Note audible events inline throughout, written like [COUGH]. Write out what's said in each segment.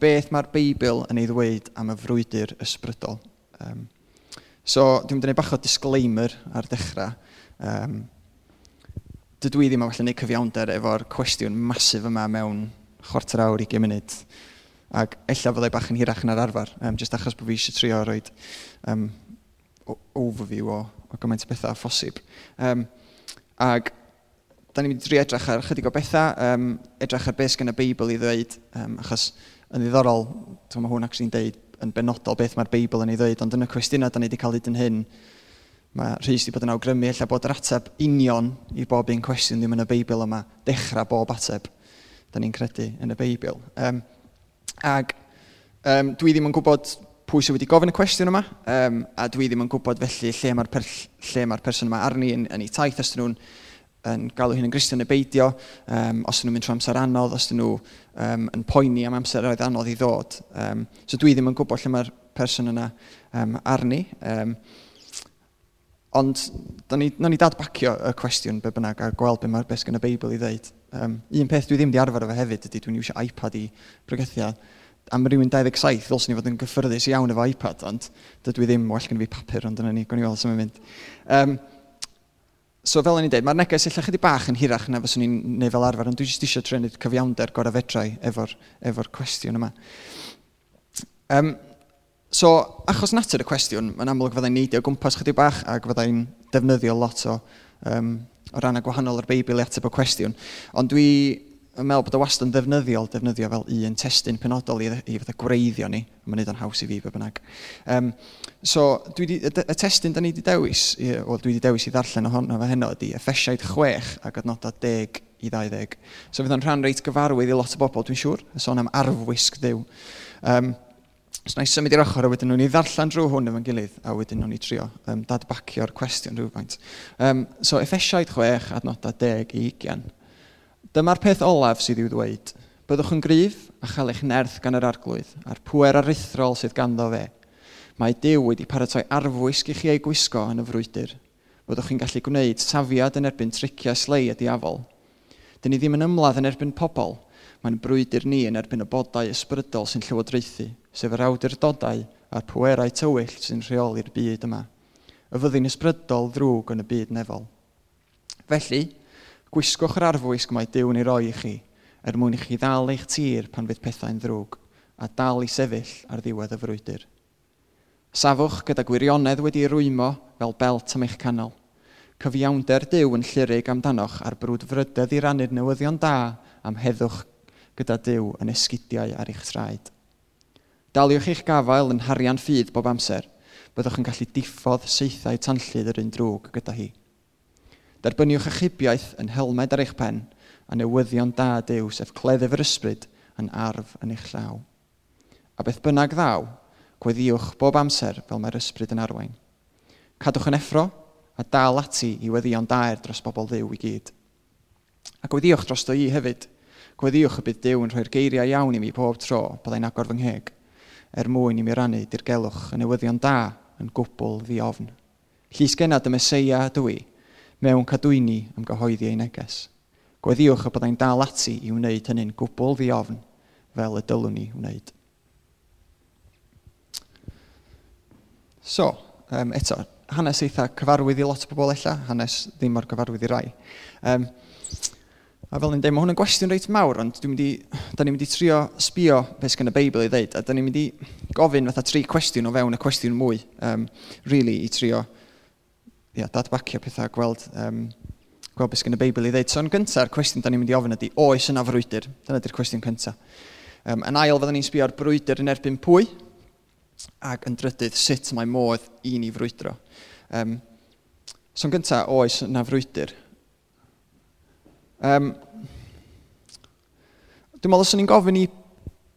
beth mae'r Beibl yn ei ddweud am y frwydr ysbrydol. Um, so, dwi'n mynd i wneud bach o disclaimer ar dechrau. Um, dydw i ddim yn falle wneud cyfiawnder efo'r cwestiwn masif yma mewn chwarter awr i gym munud. Ac ella fyddai bach yn hirach na'r arfer, um, jyst achos bod fi eisiau trio roi um, overview o, o gymaint o bethau phosib. Um, ac da ni'n mynd i edrych ar chydig o bethau, um, edrych ar beth sy'n y Beibl i ddweud, um, achos yn ddiddorol, mae hwn ac sy'n deud yn benodol beth mae'r Beibl yn ei ddweud, ond yn y cwestiynau da ni wedi cael hyd yn hyn, mae Rhys wedi bod yn awgrymu lle bod yr ateb union i bob un cwestiwn ddim yn y Beibl yma, dechrau bob ateb da ni'n credu yn y Beibl. Um, ag um, dwi ddim yn gwybod pwy sydd wedi gofyn y cwestiwn yma, um, a dwi ddim yn gwybod felly lle mae'r per, lle mae person yma arni yn, yn ei taith, os nhw'n yn galw hyn yn Gristion y beidio, um, os ydyn nhw'n mynd trwy amser anodd, os ydyn nhw um, yn poeni am amser oedd anodd i ddod. Um, so dwi ddim yn gwybod lle mae'r person yna um, arni. Um, ond, da ni, na ni dadbacio y cwestiwn be bynnag a gweld be mae'r beth gan y Beibl i ddweud. Um, un peth dwi ddim di arfer efo hefyd ydy dwi'n iwsio iPad i pregethiau. Am rhywun 27, ddylswn ni fod yn gyffyrddus iawn efo iPad, ond dydw i ddim well gen fi papur, ond dyna ni, gwni weld sy'n mynd. Um, so fel o'n i'n dweud, mae'r neges illa chydig bach yn hirach na fyswn i'n neud fel arfer, ond dwi jyst eisiau trenu'r cyfiawnder gorau fedrau efo'r efo cwestiwn yma. Um, so, achos natur y cwestiwn, mae'n amlwg fyddai'n neidio gwmpas chydig bach ac fyddai'n defnyddio lot o, um, o ran y gwahanol o'r Beibl i ateb o cwestiwn. Ond dwi yn meddwl bod y wastad yn ddefnyddiol defnyddio fel un testyn penodol i, i fatha gwreiddio ni, mae'n neud o'n haws i fi be bynnag. Um, so, dwi di, y, y testyn da ni wedi dewis, o, dwi wedi dewis i ddarllen ohono fe heno, ydy effesiaid 6 ac adnodau 10 i 20. So, fydd o'n rhan reit gyfarwydd i lot o bobl, dwi'n siŵr, y sôn am arfwisg ddiw. Um, so, na i symud i'r ochr, a wedyn nhw'n i ddarllen drwy hwn efo'n gilydd, a wedyn nhw'n i trio um, dadbacio'r cwestiwn rhywfaint. Um, so, effesiaid 6 adnodau 10 i 20. Dyma'r peth olaf sydd i'w ddweud. Byddwch yn gryf a chael eich nerth gan yr arglwydd a'r pwer arithrol sydd ganddo fe. Mae Dyw wedi paratoi arfwisg i chi ei gwisgo yn y frwydr. Byddwch chi'n gallu gwneud safiad yn erbyn triciau slei a diafol. Dyn ni ddim yn ymladd yn erbyn pobl. Mae'n brwydr ni yn erbyn y bodau ysbrydol sy'n llywodraethu, sef yr awdurdodau a'r pwerau tywyll sy'n rheoli'r byd yma. Y fyddin ysbrydol ddrwg yn y byd nefol. Felly, Gwisgwch yr arfwisg mae Dyw yn ei roi i chi, er mwyn i chi ddal eich tir pan fydd pethau'n ddrwg, a dal i sefyll ar ddiwedd y frwydr. Safwch gyda gwirionedd wedi'i rwymo fel belt am eich canol. Cyfiawnder Dyw yn llyrig amdanoch ar brwd frydedd i rannu'r newyddion da am heddwch gyda Dyw yn esgidiau ar eich traed. Daliwch eich gafael yn harian ffydd bob amser, byddwch yn gallu diffodd seithau tanllyd yr un drwg gyda hi. Derbyniwch achubiaeth yn helmed ar eich pen a newyddion da dew sef cleddyf yr ysbryd yn arf yn eich llaw. A beth bynnag ddaw, gweddiwch bob amser fel mae'r ysbryd yn arwain. Cadwch yn effro a dal ati i weddion daer dros bobl ddew i gyd. A gweddiwch dros do i hefyd. Gweddiwch y bydd dew yn rhoi'r geiriau iawn i mi pob tro byddai'n agor fy ngheg, er mwyn i mi rannu dirgelwch y newyddion da yn gwbl ddiofn. Llys genad y Mesoea dwi, mewn cadwyni am gyhoeddi ei neges. Gweddiwch y byddai'n dal ati i wneud hynny'n gwbl ddiofn fel y dylwn ni wneud. So, um, eto, hanes eitha cyfarwydd i lot o bobl ella, hanes ddim o'r cyfarwydd i rai. Um, a fel ni'n dweud, mae hwn yn gwestiwn reit mawr, ond dwi'n mynd i, da ni'n mynd i trio sbio beth gan y Beibl i ddeud, a da ni'n mynd i gofyn fatha tri cwestiwn o fewn y cwestiwn mwy, um, really, i trio ia, dadbacio pethau, gweld, um, gweld beth sy'n y Beibl i ddeud. So yn gyntaf, cwestiwn da ni'n mynd i ofyn ydy, oes yna frwydr? Dyna ydy'r cwestiwn cyntaf. Um, yn ail, fydden ni'n sbio ar brwydr yn erbyn pwy, ac yn drydydd, sut mae modd i ni frwydro. Um, so yn gyntaf, oes yna frwydr? Um, dwi'n meddwl os ni'n gofyn i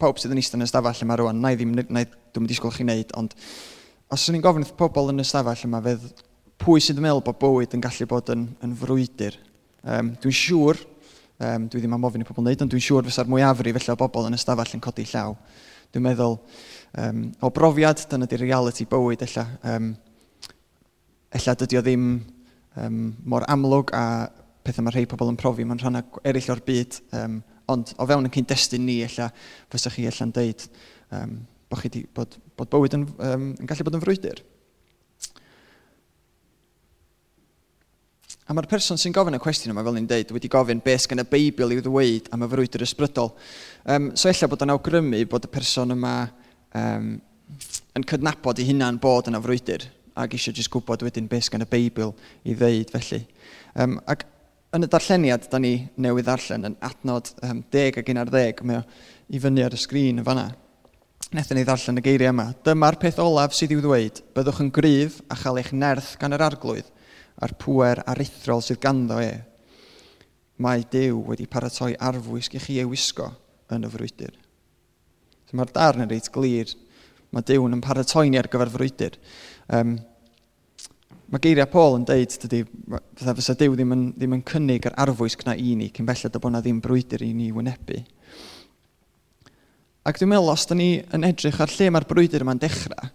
pawb sydd yn eistedd yn y stafell yma rwan, na i ddim, na i, dwi'n disgwyl chi wneud, ond os ni'n gofyn wrth pobl yn y stafell yma, fedd pwy sydd yn meddwl bod bywyd yn gallu bod yn, yn frwydr. Um, dwi'n siŵr, um, dwi ddim am ofyn i pobl wneud, ond dwi'n siŵr fysa'r mwyafrif felly o bobl yn ystafell yn codi llaw. Dwi'n meddwl, um, o brofiad, dyna di reality bywyd, ella, um, ella dydy o ddim um, mor amlwg a pethau mae rhai pobl yn profi mewn rhan eraill o'r byd, um, ond o fewn yn cyndestun ni, ella, fysa chi ella'n deud um, bod, chi di, bod, bod bywyd yn, um, yn gallu bod yn frwydr. A mae'r person sy'n gofyn y cwestiwn yma, fel ni'n dweud, wedi gofyn beth gan y Beibl i'w ddweud am y frwydr ysbrydol. Um, so ella bod yn awgrymu bod y person yma um, yn cydnabod ei hunan bod yn y frwydr ac eisiau jyst gwybod wedyn beth gan y Beibl i ddeud felly. Um, ac yn y darlleniad, da ni newydd ddarllen yn adnod um, 10 ac 11, mae o i fyny ar y sgrin yn fanna. Nethon ni ddarllen y geiriau yma. Dyma'r peth olaf sydd i'w ddweud, byddwch yn gryf a chael eich nerth gan yr arglwydd – a'r pŵer arithrol sydd ganddo e. Mae Dyw wedi paratoi arfwisg i chi ei wisgo yn y frwydr. So mae'r darn yn reit glir. Mae Dyw yn paratoi ni ar gyfer frwydr. Um, mae geiriau Paul yn deud, dydy, fydda fysa Dyw ddim yn, ddim yn cynnig yr arfwisg na i ni, cyn belled o bod na ddim brwydr i ni wynebu. Ac dwi'n meddwl, os da ni yn edrych ar lle mae'r brwydr yma'n dechrau,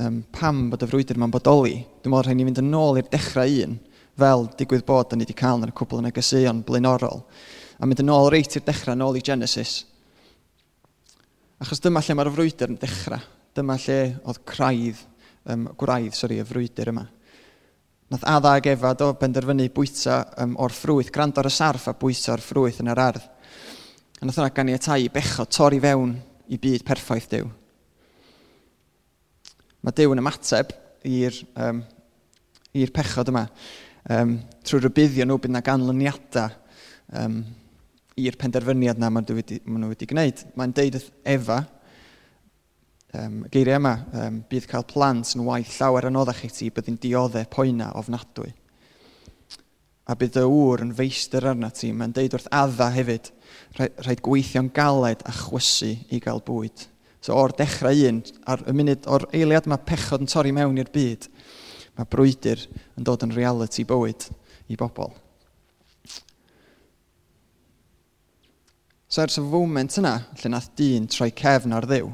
um, pam bod y frwydr yma'n bodoli, dwi'n meddwl rhaid ni fynd yn ôl i'r dechrau un, fel digwydd bod da ni wedi cael yn y cwbl yn y gysuon blaenorol, a mynd yn ôl reit i'r dechrau, yn ôl i Genesis. Achos dyma lle mae'r frwydr yn dechrau, dyma lle oedd craidd, um, gwraidd, sori, y frwydr yma. Nath adda ag efa do benderfynu bwyta um, o'r ffrwyth, grant o'r sarf a bwyta o'r ffrwyth yn yr ardd. A nath yna ganiatau i bechod torri fewn i byd perffaith Dyw. Mae Dyw yn ymateb i'r um, i'r pechod yma um, trwy rybuddio nhw bydd yna ganlyniadau um, i'r penderfyniad na maen nhw wedi, maen nhw wedi gwneud. Mae'n deud efa, um, geiriau yma, um, bydd cael plant yn waith llawer anoddach i ti, bydd yn dioddau poena ofnadwy. A bydd y wr yn feistr arna ti, mae'n deud wrth adda hefyd, rhaid, rhaid gweithio'n galed a chwysu i gael bwyd. So o'r dechrau un, ar y munud o'r eiliad mae pechod yn torri mewn i'r byd, mae brwydr yn dod yn reality bywyd i bobl. So ers y foment yna, lle nath dyn troi cefn ar ddew,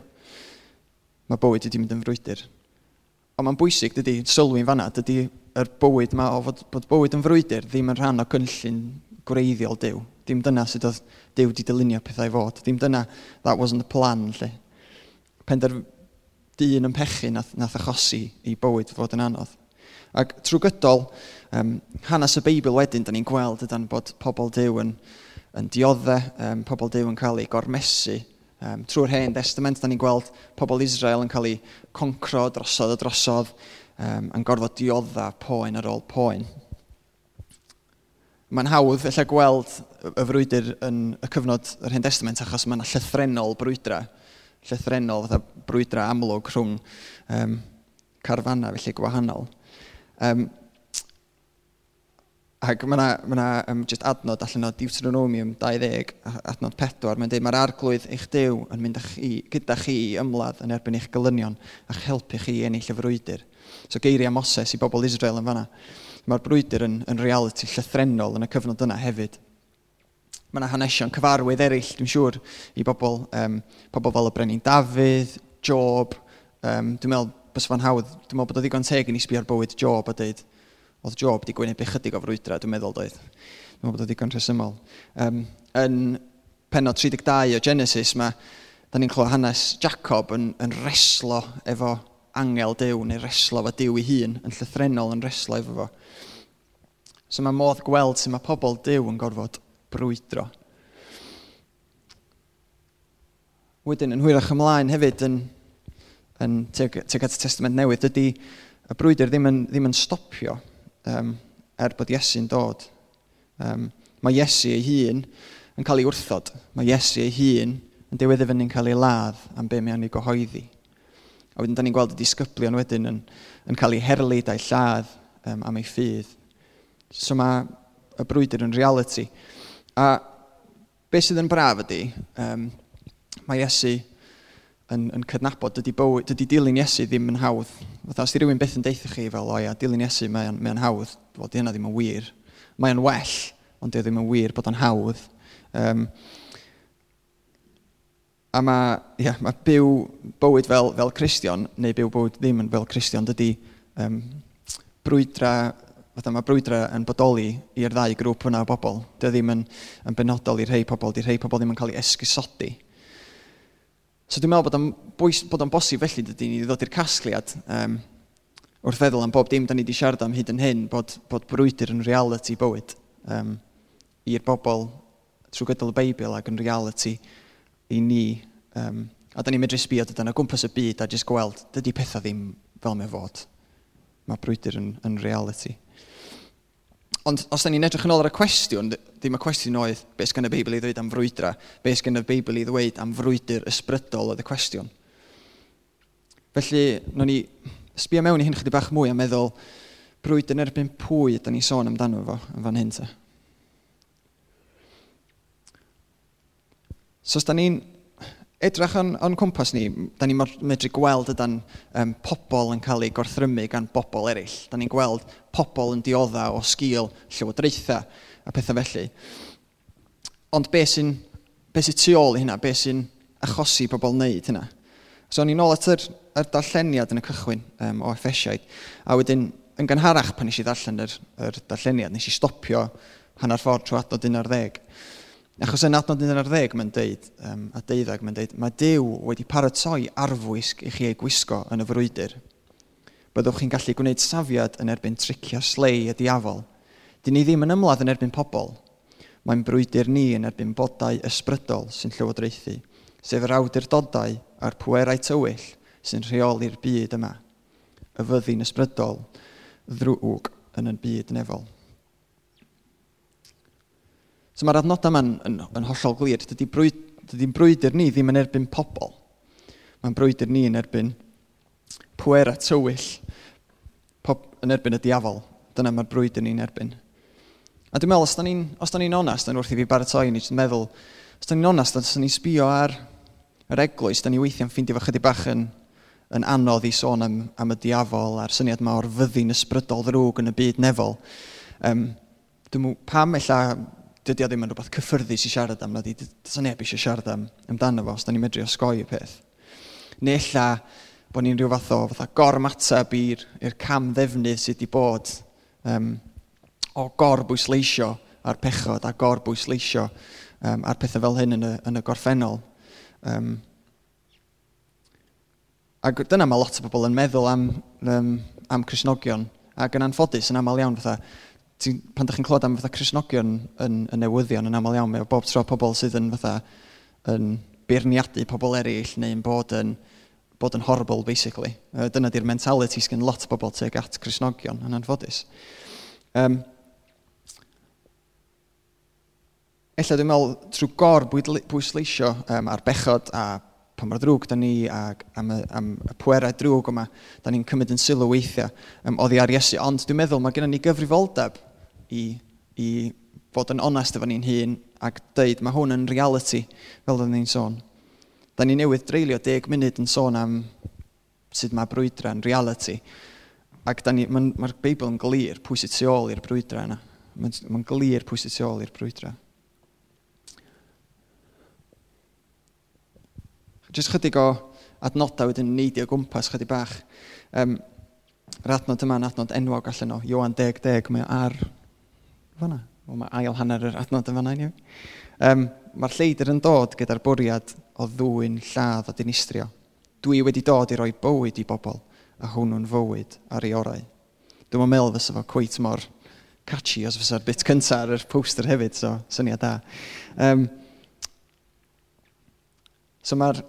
mae bywyd wedi mynd yn frwydr. Ond mae'n bwysig, dydy, sylwi'n fanna, dydy yr bywyd yma o fod, bod bywyd yn frwydr ddim yn rhan o gynllun gwreiddiol Dyw. Dim dyna sydd oedd Dyw wedi dylunio pethau i fod. Dim dyna, that wasn't the plan, lle penderf dyn yn pechu nath, nath achosi i bywyd fod yn anodd. Ac trwy gydol, um, hanes y Beibl wedyn, da ni'n gweld ydan bod pobl dew yn, yn dioddau, um, pobl dew yn cael ei gormesu. Um, trwy'r hen testament, da ni'n gweld pobl Israel yn cael ei concro drosodd a drosodd, um, yn gorfod dioddau poen ar ôl poen. Mae'n hawdd efallai gweld y frwydr yn y cyfnod yr hen testament achos mae'n llythrenol brwydra llythrenol, fatha brwydra amlwg rhwng um, carfanna, felly gwahanol. Um, Ac mae yna ma, na, um, just adnod allan o Deuteronomium 20, adnod 4, mae'n dweud mae'r arglwydd eich dew yn mynd chi, gyda chi i ymladd yn erbyn eich gylynion a'ch helpu chi ennill y frwydr. So geiriau Moses i bobl Israel yn fanna. Mae'r brwydr yn, yn reality llythrenol yn y cyfnod yna hefyd mae yna hanesion cyfarwydd eraill, dwi'n siŵr, i bobl, um, pobl fel y Brenin Dafydd, Job. Um, dwi'n meddwl, bys fan hawdd, dwi'n meddwl bod o ddigon teg i ni sbio'r bywyd Job a dweud, oedd Job di gwynebu chydig o frwydra, dwi'n meddwl doedd. Dwi'n meddwl bod o ddigon rhesymol. Um, yn penod 32 o Genesis, mae da ni'n clywed hanes Jacob yn, yn reslo efo angel dew, neu reslo efo dew ei hun, yn llythrenol yn reslo efo fo. So mae modd gweld sy'n mae pobl dew yn gorfod brwydro. Wedyn, yn hwyrach ymlaen hefyd, yn, yn teg at y testament newydd, dydy y brwydr ddim yn, ddim yn stopio um, er bod Iesu'n dod. Um, mae Iesu ei hun yn cael ei wrthod. Mae Iesu ei hun yn diwedd i fyny'n cael ei ladd am be mae o'n ei gyhoeddi. A wedyn, da ni'n gweld y disgyblion wedyn yn, yn cael ei herlu a'i lladd um, am ei ffydd. So mae y brwydr yn reality. A beth sydd yn braf ydy, um, mae Iesu yn, yn cydnabod, dydy, bywyd, dydy dilyn Iesu ddim yn hawdd. Fatha, os di rhywun beth yn deitha chi fel, o ia, dilyn Iesu mae'n mae hawdd, fod di hynna ddim yn wir. Mae'n well, ond di ddim yn wir bod o'n hawdd. Um, a mae, ia, mae byw bywyd fel, fel Cristion, neu byw bywyd ddim yn fel Cristion, dydy um, brwydra fatha mae brwydrau yn bodoli i'r ddau grŵp hwnna o bobl. Dio ddim yn, yn benodol i'r rhai pobl, di'r rhai pobl ddim yn cael ei esgusodi. So dwi'n meddwl bod o'n, bwys, bod o'n bosib felly dydy ni ddod i'r casgliad um, wrth feddwl am bob dim da ni wedi siarad am hyd yn hyn, bod, bod brwydr yn reality bywyd um, i'r bobl trwy gydol y Beibl ac yn reality i ni. Um, a da ni'n medru sbio dydan o gwmpas y byd a jyst gweld, dydy pethau ddim fel mae fod. Mae brwydr yn, yn reality. Ond os da ni'n edrych yn ôl ar y cwestiwn, ddim y cwestiwn oedd beth sy'n y Beibl i ddweud am frwydra, beth sy'n y Beibl i ddweud am frwydr ysbrydol oedd y cwestiwn. Felly, no ni sbio mewn i hyn chydig bach mwy a meddwl, brwyd yn erbyn pwy da ni sôn amdano fo yn fan hyn te. So os da ni'n edrych yn, yn cwmpas ni, da ni'n medru gweld ydan um, pobl yn cael ei gorthrymu gan bobl eraill. Da ni'n gweld pobl yn diodda o sgil, llywodraethau a pethau felly. Ond be sy'n be sy tu ôl i hynna, be sy'n achosi pobl wneud hynna. So, ni'n ôl at yr, yr darlleniad yn y cychwyn um, o effesiaid. A wedyn, yn gynharach pan nes i ddarllen yr, yr darlleniad, nes i stopio hanner ffordd trwy adnod 11. Achos yn adnod 11 mae'n deud, um, a 12 mae'n deud, mae Dyw wedi paratoi arfwisg i chi ei gwisgo yn y frwydr. Byddwch chi'n gallu gwneud safiad yn erbyn tricio slei y diafol. Dyn ni ddim yn ymladd yn erbyn pobl. Mae'n brwydr ni yn erbyn bodau ysbrydol sy'n llywodraethu, sef yr awdurdodau a'r pwerau tywyll sy'n rheoli'r byd yma. Y fyddin ysbrydol ddrwg yn y byd nefol. So mae'r adnodau yma'n yn, yn, hollol glir. Dydy'n brwyd, dydy brwydr ni ddim yn erbyn pobl. Mae'n brwydr ni yn erbyn pwer a tywyll pob, yn erbyn y diafol. Dyna mae'r brwydr ni'n erbyn. A dwi'n meddwl, os da ni'n ni, ni onast yn wrth i fi baratoi ni, dwi'n meddwl, os da ni'n onast, os da ni'n sbio ar yr eglwys, da ni weithiau'n ffeindio fo chydig bach yn, yn anodd i sôn am, am y diafol a'r syniad yma o'r fyddin ysbrydol ddrwg yn y byd nefol. Um, dwi'n pam ella dydy o ddim yn rhywbeth cyffyrddus i siarad am, na di, dysa neb eisiau siarad am, amdano fo, os da ni'n medru osgoi y peth. Neu ella, bod ni'n rhyw fath o fatha gormateb i'r cam ddefnydd sydd wedi bod um, o gorbwysleisio ar pechod a gorbwysleisio um, ar pethau fel hyn yn y, yn y gorffennol. Um, ac dyna mae lot o bobl yn meddwl am, um, am Cresnogion ac yn anffodus yn aml iawn fatha pan ydych chi'n clywed am fatha Cresnogion yn, yn newyddion yn aml iawn, mae bob tro pobl sydd yn fatha yn beirniadu pobl eraill neu'n bod yn bod yn horrible, basically. Uh, dyna di'r mentality sgan lot o bobl teg at Cresnogion yn anffodus. Um, Ella dwi'n meddwl trwy gor bwysleisio um, ar bechod a pa mor drwg da ni a, am, y, am y pwerau drwg yma, da ni'n cymryd yn sylw weithiau um, oddi ar Iesu. Ond dwi'n meddwl mae gennym ni gyfrifoldeb i, i fod yn onest efo ni'n hun ac dweud mae hwn yn reality fel oedden ni'n sôn. Da ni newydd dreulio deg munud yn sôn am sut mae brwydra yn reality. Ac mae'r ma, Beibl yn glir pwy sy'n tu ôl i'r brwydra yna. Mae'n ma glir pwy sy'n tu ôl i'r brwydra. Jyst chydig o adnodau wedyn neidio gwmpas chydig bach. Um, yr adnod yma yn adnod enwog allan o Iwan 10.10, mae ar fanna. Wel, mae ail hanner yr adnod yn fanna i ni. Um, Mae'r lleidr yn dod gyda'r bwriad o ddwy'n lladd a dinistrio. Dwi wedi dod i roi bywyd i bobl a hwnnw'n fywyd ar ei orau. Dwi'n meddwl fysa fo cweit mor catchy os fysa'r bit cyntaf ar yr poster hefyd, so syniad da. Um, so mae'r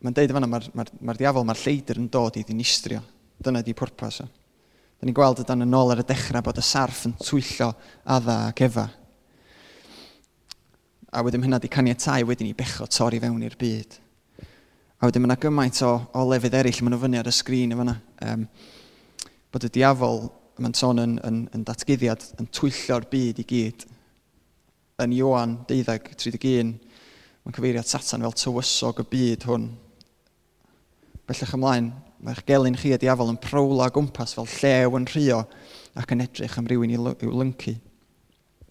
Mae'n deud yn fanna, mae'r ma, r, ma, diafol, mae'r lleidr yn dod i ddinistrio. Dyna di pwrpas o. Da ni'n gweld yda'n yn ôl ar y dechrau bod y sarf yn twyllo adda ac efa. A wedyn hynna di caniatau wedyn i becho torri fewn i'r byd. A wedyn mae yna gymaint o, o lefydd eraill maen nhw fyny ar y sgrin efo yna. Um, bod y diafol, mae'n sôn yn, yn, yn datgyddiad, yn twyllo'r byd i gyd. Yn Iwan 12, mae'n cyfeiriad Satan fel tywysog y byd hwn. Bellach ymlaen, Mae'ch gelyn chi a diafol yn prowla gwmpas fel llew yn rhio ac yn edrych am rywun i'w lyncu.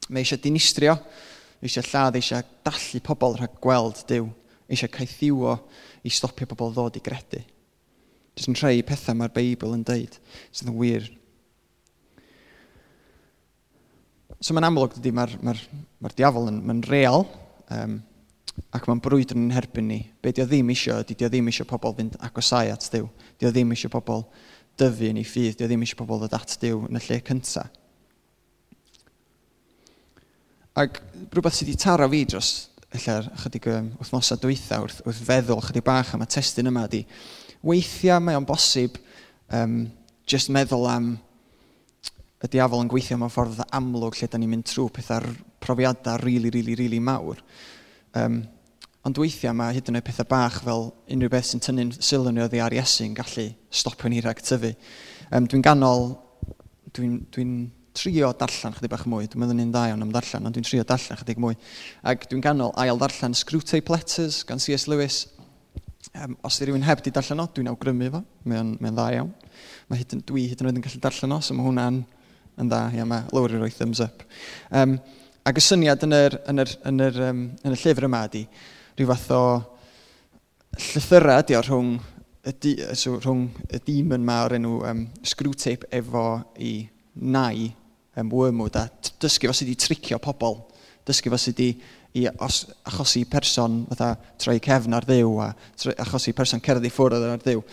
Mae eisiau dinistrio, eisiau lladd, eisiau dallu pobl rhag gweld Dyw, eisiau caethiwo i stopio pobl ddod i gredu. Jyst yn rhai pethau mae'r Beibl yn deud sydd yn wir. So mae'n amlwg dydy mae'r mae mae diafol yn, mae'n real um, ac mae'n brwydr yn herbyn ni. Be di o ddim eisiau, di o ddim eisiau pobl fynd agosau at Dyw. Dio ddim eisiau pobl dyfu yn ei ffydd. Dio ddim eisiau pobl ddod at Dyw yn y lle cyntaf. Ac rhywbeth sydd wedi taro fi dros ylla'r chydig um, wythnosau dwytha wrth, wrth feddwl chydig bach am y testyn yma di, weithiau mae o'n bosib um, just meddwl am y diafol yn gweithio mewn ffordd amlwg lle da ni'n mynd trwy pethau profiadau rili, really, rili, really, rili really mawr. Um, Ond weithiau mae hyd yn oed pethau bach fel unrhyw beth sy'n tynnu'n sylw ni oddi ar Iesu'n gallu stopio ni rhag tyfu. Um, dwi'n ganol, dwi'n dwi, trio darllen chydig bach mwy, dwi'n meddwl ni'n dda iawn am darllen, ond dwi'n trio darllen chydig mwy. Ac dwi'n ganol ail darllen Screwtape Letters gan C.S. Lewis. Um, os ydy rhywun heb di darllen o, dwi'n awgrymu fo, mae'n mae dda iawn. Mae hyd yn, dwi hyd yn oed yn gallu darllen o, so mae hwnna'n yn dda, ia, mae lower roi thumbs up. Um, ac y syniad yn yr, yn yr, yn yr, um, yn y llyfr yma ydy, rhyw fath o llythyrau ydi o rhwng y, di, so, rhwng y demon ma o'r enw um, Screwtape efo i nai um, wormwood a dysgu fo sydd wedi tricio pobl, dysgu fo sydd wedi i os, achosi person fatha troi cefn ar ddiw a troi, achosi person cerdd i ffwrdd ar ddiw.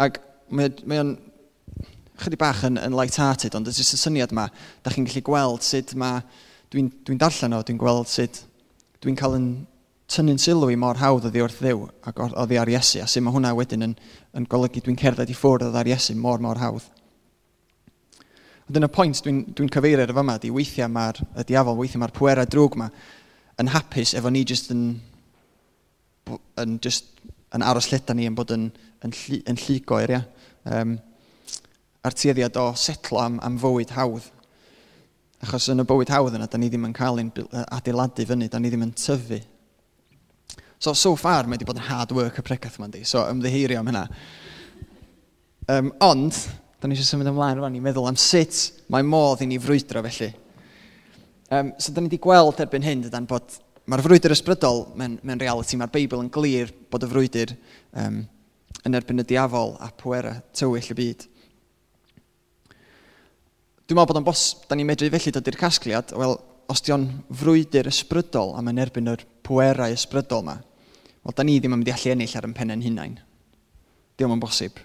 Ac mae, mae o'n chydig bach yn, yn light-hearted, ond ydy'r syniad yma, da chi'n gallu gweld sut mae, dwi'n dwi, darllen o, dwi'n gweld sut dwi'n cael yn tynnu'n sylw i mor hawdd oddi wrth ddiw ac oddi ar Iesu, a sy'n mae hwnna wedyn yn, yn golygu dwi'n cerdded i ffwrdd oddi ar Iesu mor mor hawdd. Ond yn y pwynt dwi'n dwi, n, dwi n cyfeirio ar fyma, di weithiau mae'r diafol, weithiau mae'r pwerau drwg yma yn hapus efo ni jyst yn, yn, just, yn aros lleta ni yn bod yn, yn, lli, yn lligoer, ia. Um, a'r tueddiad o setlo am, am fywyd hawdd. Achos yn y bywyd hawdd yna, da ni ddim yn cael ein adeiladu fyny, da ni ddim yn tyfu So, so far, mae wedi bod yn hard work y pregath yma, di. So, ymddiheirio am hynna. Um, ond, da ni eisiau symud ymlaen rwan i meddwl am sut mae modd i ni frwydro felly. Um, so, da ni wedi gweld erbyn hyn, dydan, bod mae'r frwydr ysbrydol mewn, mewn reality, mae'r Beibl yn glir bod y frwydr um, yn erbyn y diafol a pwera tywyll y byd. Dwi'n meddwl bod o'n bos, da ni'n medru felly dod i'r casgliad, wel, os di o'n frwydr ysbrydol a mae'n erbyn yr pwerau ysbrydol yma, Wel, da ni ddim yn mynd i allu ennill ar yn pennau'n hunain. Diolch yn bosib.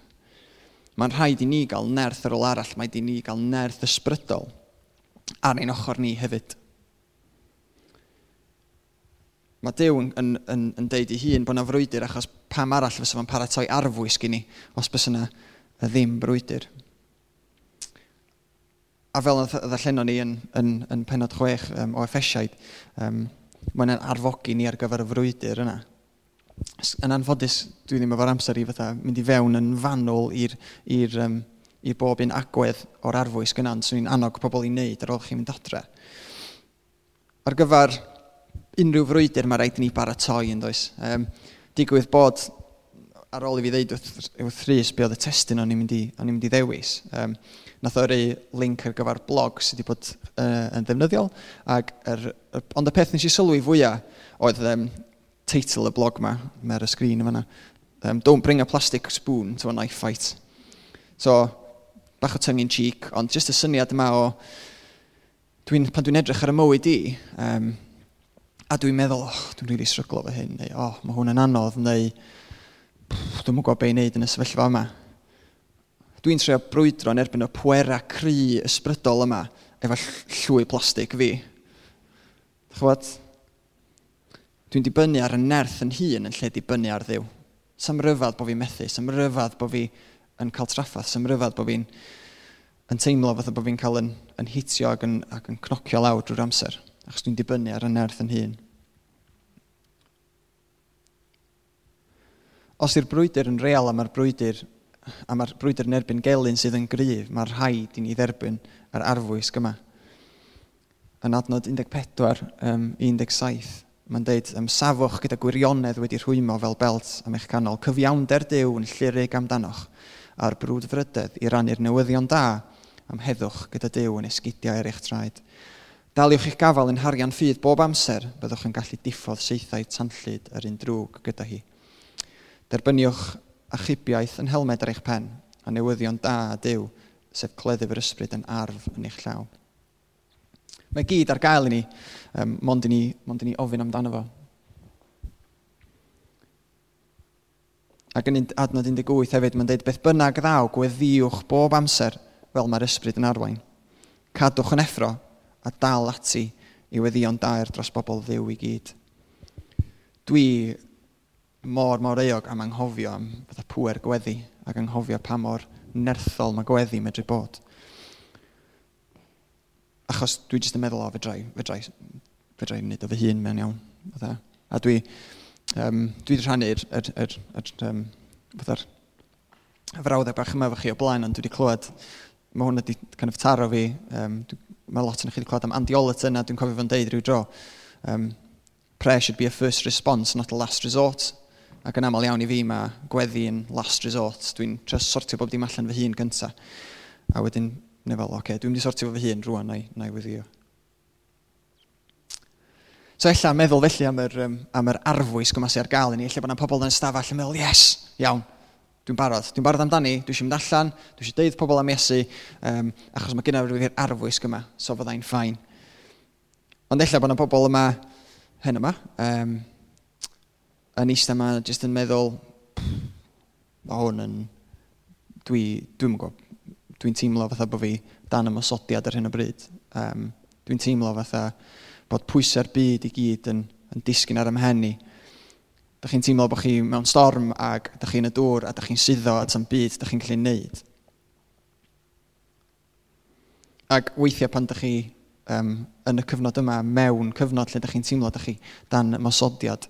Mae'n rhaid i ni gael nerth ar ôl arall, mae di ni gael nerth ysbrydol ar ein ochr ni hefyd. Mae Dyw yn, yn, yn, yn deud i hun bod yna frwydr achos pam arall fysa fo'n paratoi arfwys gen i os bys yna ddim brwydr. A fel y ddallenon ni yn, yn, yn penod chwech um, o effesiaid, um, mae'n arfogi ni ar gyfer y frwydr yna yn anffodus, dwi ddim efo'r amser i fatha mynd i fewn yn fanwl i'r um, i bob un agwedd o'r arfwys gynnan, swn ni'n annog pobl i wneud ar ôl chi'n mynd adre. Ar gyfer unrhyw frwydr mae rhaid i ni baratoi yn does. Um, digwydd bod, ar ôl i fi ddeud wrth Rhys be oedd y testyn o'n i'n mynd, mynd i ddewis. Um, nath o'r link ar gyfer blog sydd wedi bod uh, yn ddefnyddiol. Ac er, er, ond y peth nes i sylwi fwyaf oedd um, teitl y blog yma, mae'r y sgrin yma. Um, don't bring a plastic spoon to a knife fight. So, bach o tongue in cheek, ond jyst y syniad yma o, dwi pan dwi'n edrych ar y mywyd i, um, a dwi'n meddwl, oh, dwi'n rili really stryglo fy hyn, neu, oh, mae hwn yn anodd, neu, dwi'n mwyn gwybod beth i wneud yn y sefyllfa yma. Dwi'n trio brwydro yn erbyn y pwera cry ysbrydol yma, efo llwy plastig fi. Chwad, Dwi'n dibynnu ar y nerth yn hun yn lle dibynnu ar ddiw. Sam ryfad bod fi'n methu, sam ryfad bod fi yn cael traffaeth, sam ryfad bod fi'n yn teimlo fatha bod fi'n cael yn, yn hitio ac yn, ac yn cnocio lawr drwy'r amser, achos dwi'n dibynnu ar y nerth yn hun. Os yw'r brwydr yn real a mae'r brwydr a mae'r brwydr yn erbyn gelyn sydd yn gryf, mae'r rhaid i ni dderbyn yr arfwys gyma. Yn adnod 14 um, 17. Mae'n deud, um, safwch gyda gwirionedd wedi rhwymo fel belt am eich canol, cyfiawnder dew yn llurig amdanoch, a'r brwd frydedd i rannu'r newyddion da am heddwch gyda dew yn esgidiau ar eich traed. Daliwch eich gafael yn harian ffydd bob amser, byddwch yn gallu diffodd seithau tanllyd yr un drwg gyda hi. Derbyniwch achubiaeth yn helmed ar eich pen, a newyddion da a dew, sef cleddyf yr ysbryd yn arf yn eich llaw. Mae gyd ar gael i ni, um, mond, i ni mond i ni ofyn amdano fo. Ac yn adnod 18 hefyd, mae'n dweud beth bynnag ddaw gweddiwch bob amser fel mae'r ysbryd yn arwain. Cadwch yn effro a dal ati i weddion dair dros bobl ddiw i gyd. Dwi mor mor eog am anghofio am fydda pwer gweddi ac anghofio pa mor nerthol mae gweddi medru bod achos dwi jyst yn meddwl o, fedrai, fedrai, fedrai wneud o fy hun mewn iawn. Fydda. E. A dwi, um, dwi wedi rhannu'r er, er, er, um, fydda'r frawddau bach yma efo chi o blaen, ond dwi wedi clywed, mae hwn wedi kind of taro fi, um, dwi, mae lot yn chi wedi clywed am Andy Olet yna, dwi'n cofio fo'n deud rhyw dro, um, prayer should be a first response, not a last resort. Ac yn aml iawn i fi mae gweddi yn last resort. Dwi'n trio sortio bob dim allan fy hun gyntaf. A wedyn neu fel, oce, okay, dwi'n mynd i sortio fo fy hun rwan, na'i, nai weddio. So ella, meddwl felly am yr, um, am yr arfwys gyma sy'n ar gael i ni, ella bod yna pobl yn stafell yn meddwl, yes, iawn, dwi'n barod, dwi'n barod amdani, dwi eisiau mynd allan, dwi eisiau deud pobl am Iesu, um, achos mae gynnaf rhywbeth arfwys gyma, so fyddai'n ffain. Ond ella bod yna pobl yma, hen yma, um, yn eistedd yma, jyst yn meddwl, mae hwn yn, dwi, dwi'n gwybod dwi'n teimlo fatha bod fi dan ymwysodiad ar hyn o bryd. Um, dwi'n teimlo fatha bod pwysau'r byd i gyd yn, yn disgyn ar ymhenni. i. Dych chi'n teimlo bod chi mewn storm ac dych chi'n y dŵr a dych chi'n suddo at am byd dych chi'n gallu neud. Ac weithiau pan dych chi um, yn y cyfnod yma mewn cyfnod lle dych chi'n teimlo dych chi dan ymosodiad,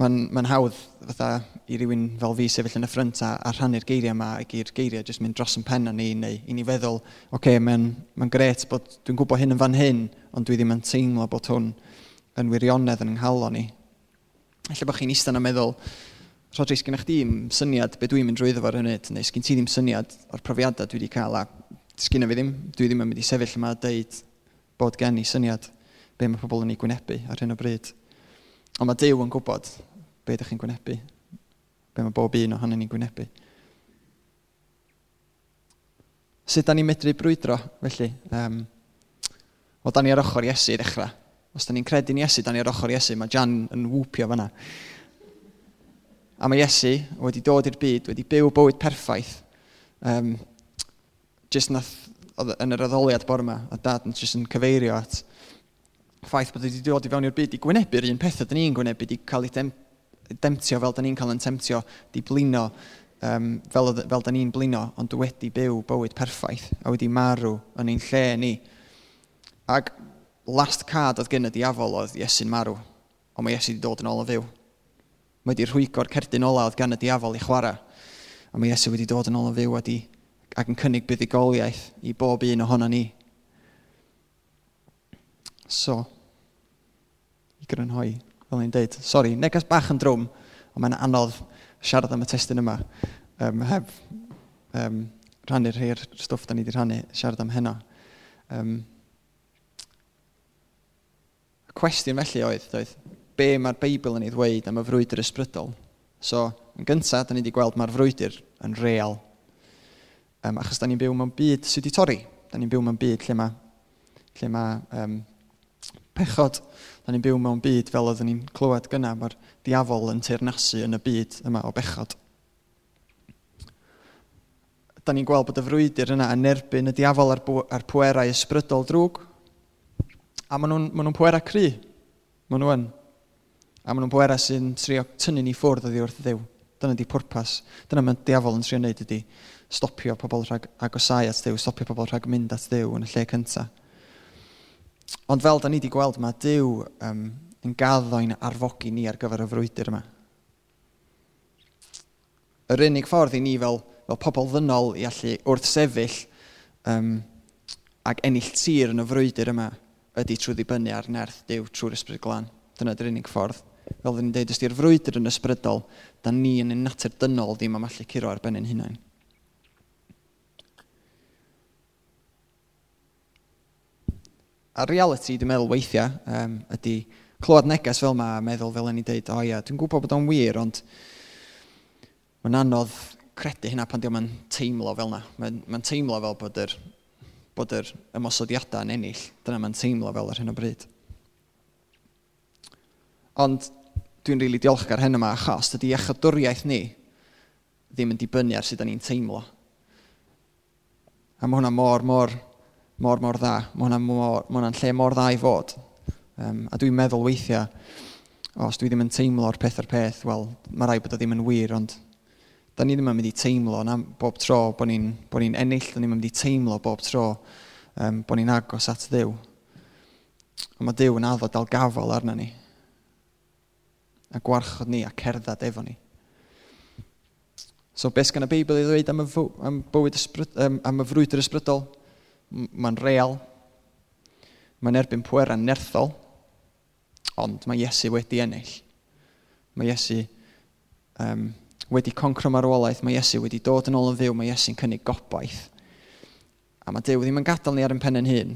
mae'n ma, hawdd fatha i rywun fel fi sefyll yn y ffrynt a, a rhannu'r geiriau yma ac i'r geiriau jyst mynd dros yn pen ni neu i ni feddwl, oce, okay, mae'n ma gret bod dwi'n gwybod hyn yn fan hyn, ond dwi ddim yn teimlo bod hwn yn wirionedd yn ynghalo ni. Felly bod chi'n eistedd yn meddwl, Rodri, sgynna chdi syniad be dwi'n mynd drwyddo fo'r hynny, neu sgyn ti ddim syniad o'r profiadau dwi wedi cael a sgyn fi ddim, dwi ddim yn mynd i sefyll yma a dweud bod gen i syniad be mae pobl yn ei gwynebu ar hyn o bryd. Ond mae Dyw yn gwybod be ydych chi'n gwynebu, be mae bob un ohonyn ni'n gwynebu. Sut da ni'n medru brwydro, felly? Um, o, da ni ar ochr Iesu i ddechrau. Os da ni'n credu'n Iesu, da ni ar ochr Iesu. Mae Jan yn wwpio fyna. A mae Iesu wedi dod i'r byd, wedi byw bywyd perffaith. Um, just nath, yn yr addoliad bor yma, a dad yn just yn cyfeirio at ffaith bod wedi dod i fewn i'r byd i gwynebu'r un peth ydyn ni'n gwynebu, i cael ei dem, demtio fel dyn ni'n cael yn temtio, di blino um, fel, fel dyn ni'n blino, ond wedi byw bywyd perffaith, a wedi marw yn ein lle ni. Ac last card oedd gen y diafol oedd Iesu'n marw, ond mae Iesu wedi dod yn ôl o fyw. Mae wedi rhwygo'r cerdyn ola oedd gan y diafol i chwarae, a mae Iesu wedi dod yn ôl o fyw wedi, ac yn cynnig buddigoliaeth i bob un ohono ni So, i grynhoi, fel ni'n deud. Sori, neges bach yn drwm, ond mae'n anodd siarad am y testyn yma. Um, heb um, rhannu'r rhai'r stwff da ni wedi rhannu, siarad am heno. Um, cwestiwn felly oedd, doedd, be mae'r Beibl yn ei ddweud am y frwydr ysbrydol. So, yn gyntaf, da ni wedi gweld mae'r frwydr yn real. Um, achos da ni'n byw mewn byd sydd wedi torri. Da ni'n byw mewn byd lle mae, lle mae um, pechod. Da ni'n byw mewn byd fel oedden ni'n clywed gyna, mae'r diafol yn teirnasu yn y byd yma o bechod. Da ni'n gweld bod y frwydr yna yn erbyn y diafol a'r, ar pwerau ysbrydol drwg. A maen nhw'n ma nhw pwerau cry. Maen nhw yn. A maen nhw'n pwerau sy'n trio tynnu ni ffwrdd oddi wrth ddew. Dyna di pwrpas. Dyna mae'n diafol yn trio wneud ydy stopio pobl rhag agosau at ddew, stopio pobl rhag mynd at ddew yn y lle cyntaf. Ond fel da ni wedi gweld, mae Dyw um, yn gaddo'n arfogi ni ar gyfer y frwydr yma. Yr unig ffordd i ni fel, fel pobl ddynol i allu wrth sefyll um, ac ennill tir yn y frwydr yma ydy trwy ddibynnu ar nerth Dyw trwy'r ysbryd glân. Dyna dy'r unig ffordd. Fel ddyn ni'n dweud, ysdi'r frwydr yn ysbrydol, da ni yn ein natur dynol ddim am allu curo ar ben ein hunain. a reality, dwi'n meddwl weithiau, um, ydy clywed neges fel yma a meddwl fel yn i dweud, o ia, dwi'n gwybod bod o'n wir, ond mae'n anodd credu hynna pan diolch yn teimlo fel yna. Mae'n ma teimlo fel bod yr, bod yr ymosodiadau yn ennill. Dyna mae'n teimlo fel ar hyn o bryd. Ond dwi'n rili really diolchgar hyn yma achos dydy iachadwriaeth ni ddim yn dibynnu ar sut da ni'n teimlo. A mae hwnna mor, mor mor, mor dda. Mae hwnna'n hwnna lle mor dda i fod. Um, a dwi'n meddwl weithiau, os dwi ddim yn teimlo'r peth ar peth, wel, mae rai bod o ddim yn wir, ond da ni ddim yn mynd i teimlo na bob tro bod ni'n bo ni ennill, da ni'n mynd i teimlo bob tro um, bod ni'n agos at ddiw. Ond mae Dyw yn addo dal gafel arna ni. A gwarchod ni a cerdded efo ni. So beth gan y Beibl i ddweud am y, am bywyd ysbryd, um, am y frwydr ysbrydol? mae'n real, mae'n erbyn pwera nerthol, ond mae Iesu wedi ennill. Mae Iesu um, wedi concro marwolaeth, mae Iesu wedi dod yn ôl yn fyw, mae Iesu'n cynnig gobaith. A mae Dyw ddim yn gadael ni ar ein pen yn hun.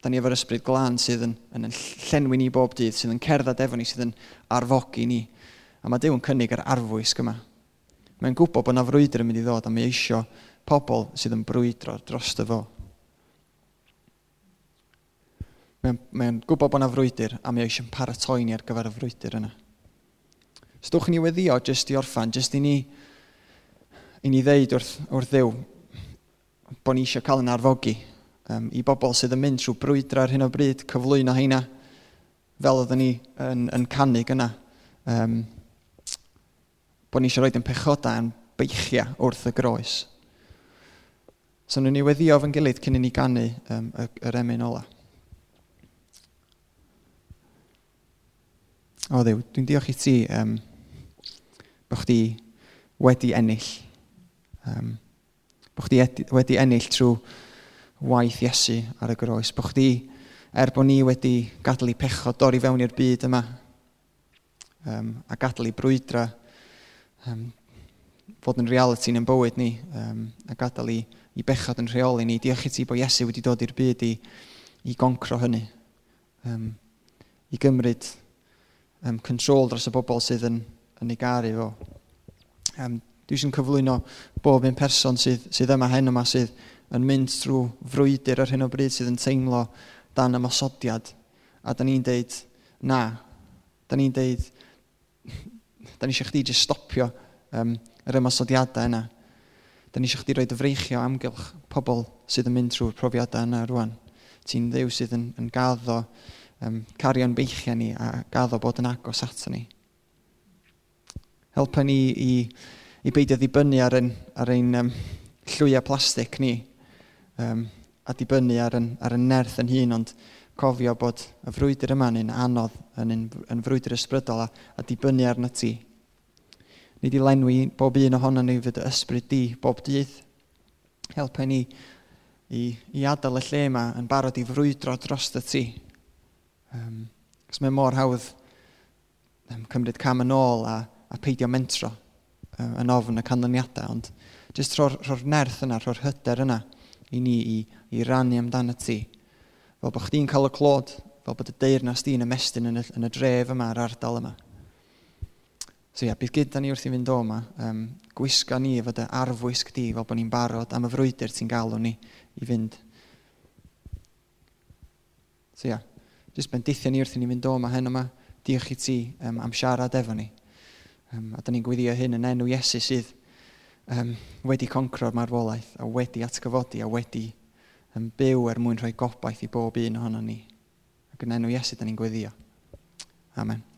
Da ni efo'r ysbryd glân sydd yn, yn, yn llenwi ni bob dydd, sydd yn cerdded efo ni, sydd yn arfogi ni. A mae Dyw yn cynnig yr arfwys gyma. Mae'n gwybod bod yna frwydr yn mynd i ddod a mae eisiau pobl sydd yn brwydro dros dy fo. Mae'n mae gwybod bod yna frwydr a mae eisiau paratoi ni ar gyfer y frwydr yna. Stwch ni weddio jyst i orffan, jyst i ni, i ni ddeud wrth, wrth ddew bod ni eisiau cael yn arfogi um, i bobl sydd yn mynd trwy brwydra ar hyn o bryd, cyflwyno heina fel oedden ni yn, yn canu gyna. Um, bod ni eisiau roed yn pechoda yn beichia wrth y groes. So nhw'n ni weddio fy'n gilydd cyn i ni ganu um, yr emyn ola. O ddew, dwi'n diolch i ti um, bod chdi wedi ennill. Um, bod chdi wedi ennill trwy waith Iesu ar y groes. Bod chdi, er bod ni wedi gadw i pechod dorri fewn i'r byd yma um, a gadw i brwydra um, fod yn reality yn bywyd ni um, a gadael i, i bechod yn rheoli ni. Diolch i ti bod Iesu wedi dod i'r byd i, i goncro hynny. Um, I gymryd um, control dros y bobl sydd yn, yn ei garu fo. Um, dwi eisiau cyflwyno bob un person sydd, sydd yma hen yma sydd yn mynd trwy frwydr ar hyn o bryd sydd yn teimlo dan y masodiad. A da ni'n deud, na, da ni'n deud, [LAUGHS] da ni eisiau chdi jyst stopio um, yr ymasodiadau yna. Da ni eisiau chdi roed y freichio amgylch pobl sydd yn mynd trwy'r profiadau yna rwan. Ti'n ddew sydd yn, yn gaddo um, cario'n beichiau ni a gaddo bod yn agos ato ni. Helpa ni i, i beidio ddibynnu ar ein, ar ein um, llwyau plastig ni um, a dibynnu ar ein, ar ein nerth yn hun, ond cofio bod y frwydr yma yn anodd, yn, yn, yn frwydr ysbrydol a, a dibynnu arna ti. Ni di lenwi bob un ohono ni fyd ysbryd di bob dydd. Helpa ni i, i adael y lle yma yn barod i frwydro dros y ti Um, Cos mae mor hawdd um, cymryd cam yn ôl a, a peidio mentro uh, yn ofn y canlyniadau, ond jyst rho'r rho nerth yna, rho'r hyder yna i ni i, i rannu amdano ti. Fel bod chdi'n cael y clod, fel bod y deyrnas di'n ymestyn yn y, yn y dref yma, yr ardal yma. So ia, yeah, bydd gyda ni wrth i fynd o yma, um, gwisga ni efo dy arfwisg di fel bod ni'n barod am y frwydr ti'n galw ni i fynd. So ia, yeah jyst bendithio ni wrth i ni fynd o, yma hen yma, diolch i ti um, am siarad efo ni. Um, a da ni'n gwyddio hyn yn enw Iesu sydd um, wedi concro'r marwolaeth a wedi atgyfodi a wedi um, byw er mwyn rhoi gobaith i bob un ohono ni. Ac yn enw Iesu da ni'n gweddio. Amen.